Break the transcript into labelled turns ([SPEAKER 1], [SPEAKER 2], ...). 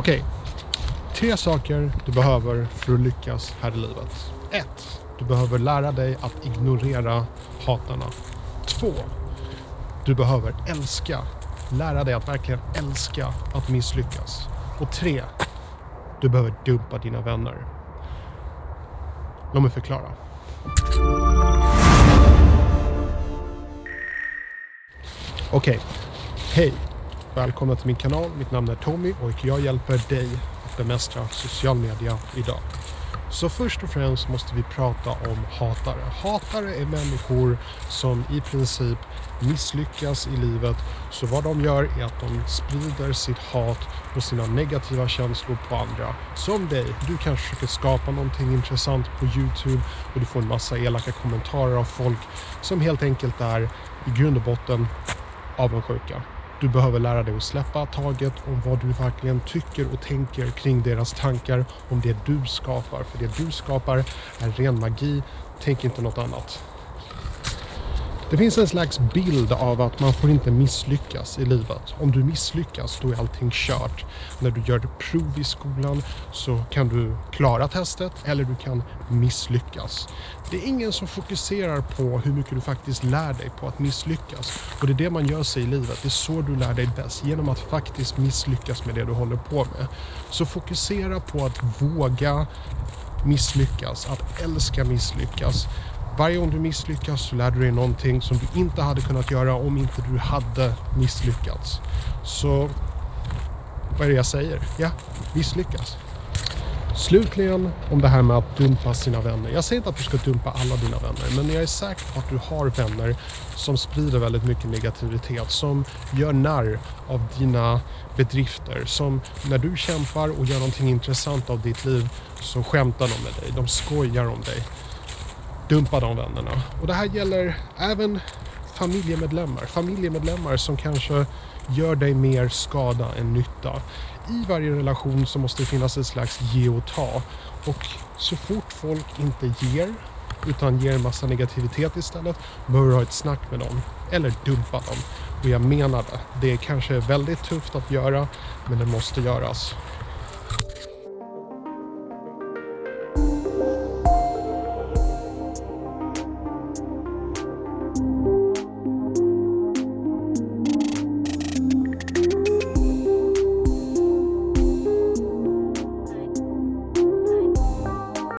[SPEAKER 1] Okej. Tre saker du behöver för att lyckas här i livet. 1. Du behöver lära dig att ignorera hatarna. 2. Du behöver älska. Lära dig att verkligen älska att misslyckas. Och 3. Du behöver dumpa dina vänner. Låt mig förklara. Okej. Hej. Välkomna till min kanal. Mitt namn är Tommy och jag hjälper dig att bemästra social media idag. Så först och främst måste vi prata om hatare. Hatare är människor som i princip misslyckas i livet. Så vad de gör är att de sprider sitt hat och sina negativa känslor på andra. Som dig, du kanske försöker skapa någonting intressant på Youtube och du får en massa elaka kommentarer av folk som helt enkelt är i grund och botten avundsjuka. Du behöver lära dig att släppa taget om vad du verkligen tycker och tänker kring deras tankar om det du skapar. För det du skapar är ren magi. Tänk inte något annat. Det finns en slags bild av att man får inte misslyckas i livet. Om du misslyckas då är allting kört. När du gör prov i skolan så kan du klara testet eller du kan misslyckas. Det är ingen som fokuserar på hur mycket du faktiskt lär dig på att misslyckas. Och det är det man gör sig i livet. Det är så du lär dig bäst. Genom att faktiskt misslyckas med det du håller på med. Så fokusera på att våga misslyckas, att älska misslyckas. Varje gång du misslyckas så lär du dig någonting som du inte hade kunnat göra om inte du hade misslyckats. Så vad är det jag säger? Ja, misslyckas. Slutligen om det här med att dumpa sina vänner. Jag säger inte att du ska dumpa alla dina vänner, men jag är säker på att du har vänner som sprider väldigt mycket negativitet, som gör narr av dina bedrifter, som när du kämpar och gör någonting intressant av ditt liv så skämtar de med dig, de skojar om dig. Dumpa de vännerna. Och det här gäller även familjemedlemmar. Familjemedlemmar som kanske gör dig mer skada än nytta. I varje relation så måste det finnas ett slags ge och ta. Och så fort folk inte ger utan ger en massa negativitet istället behöver du ha ett snack med dem. Eller dumpa dem. Och jag menar det. Det kanske är väldigt tufft att göra men det måste göras.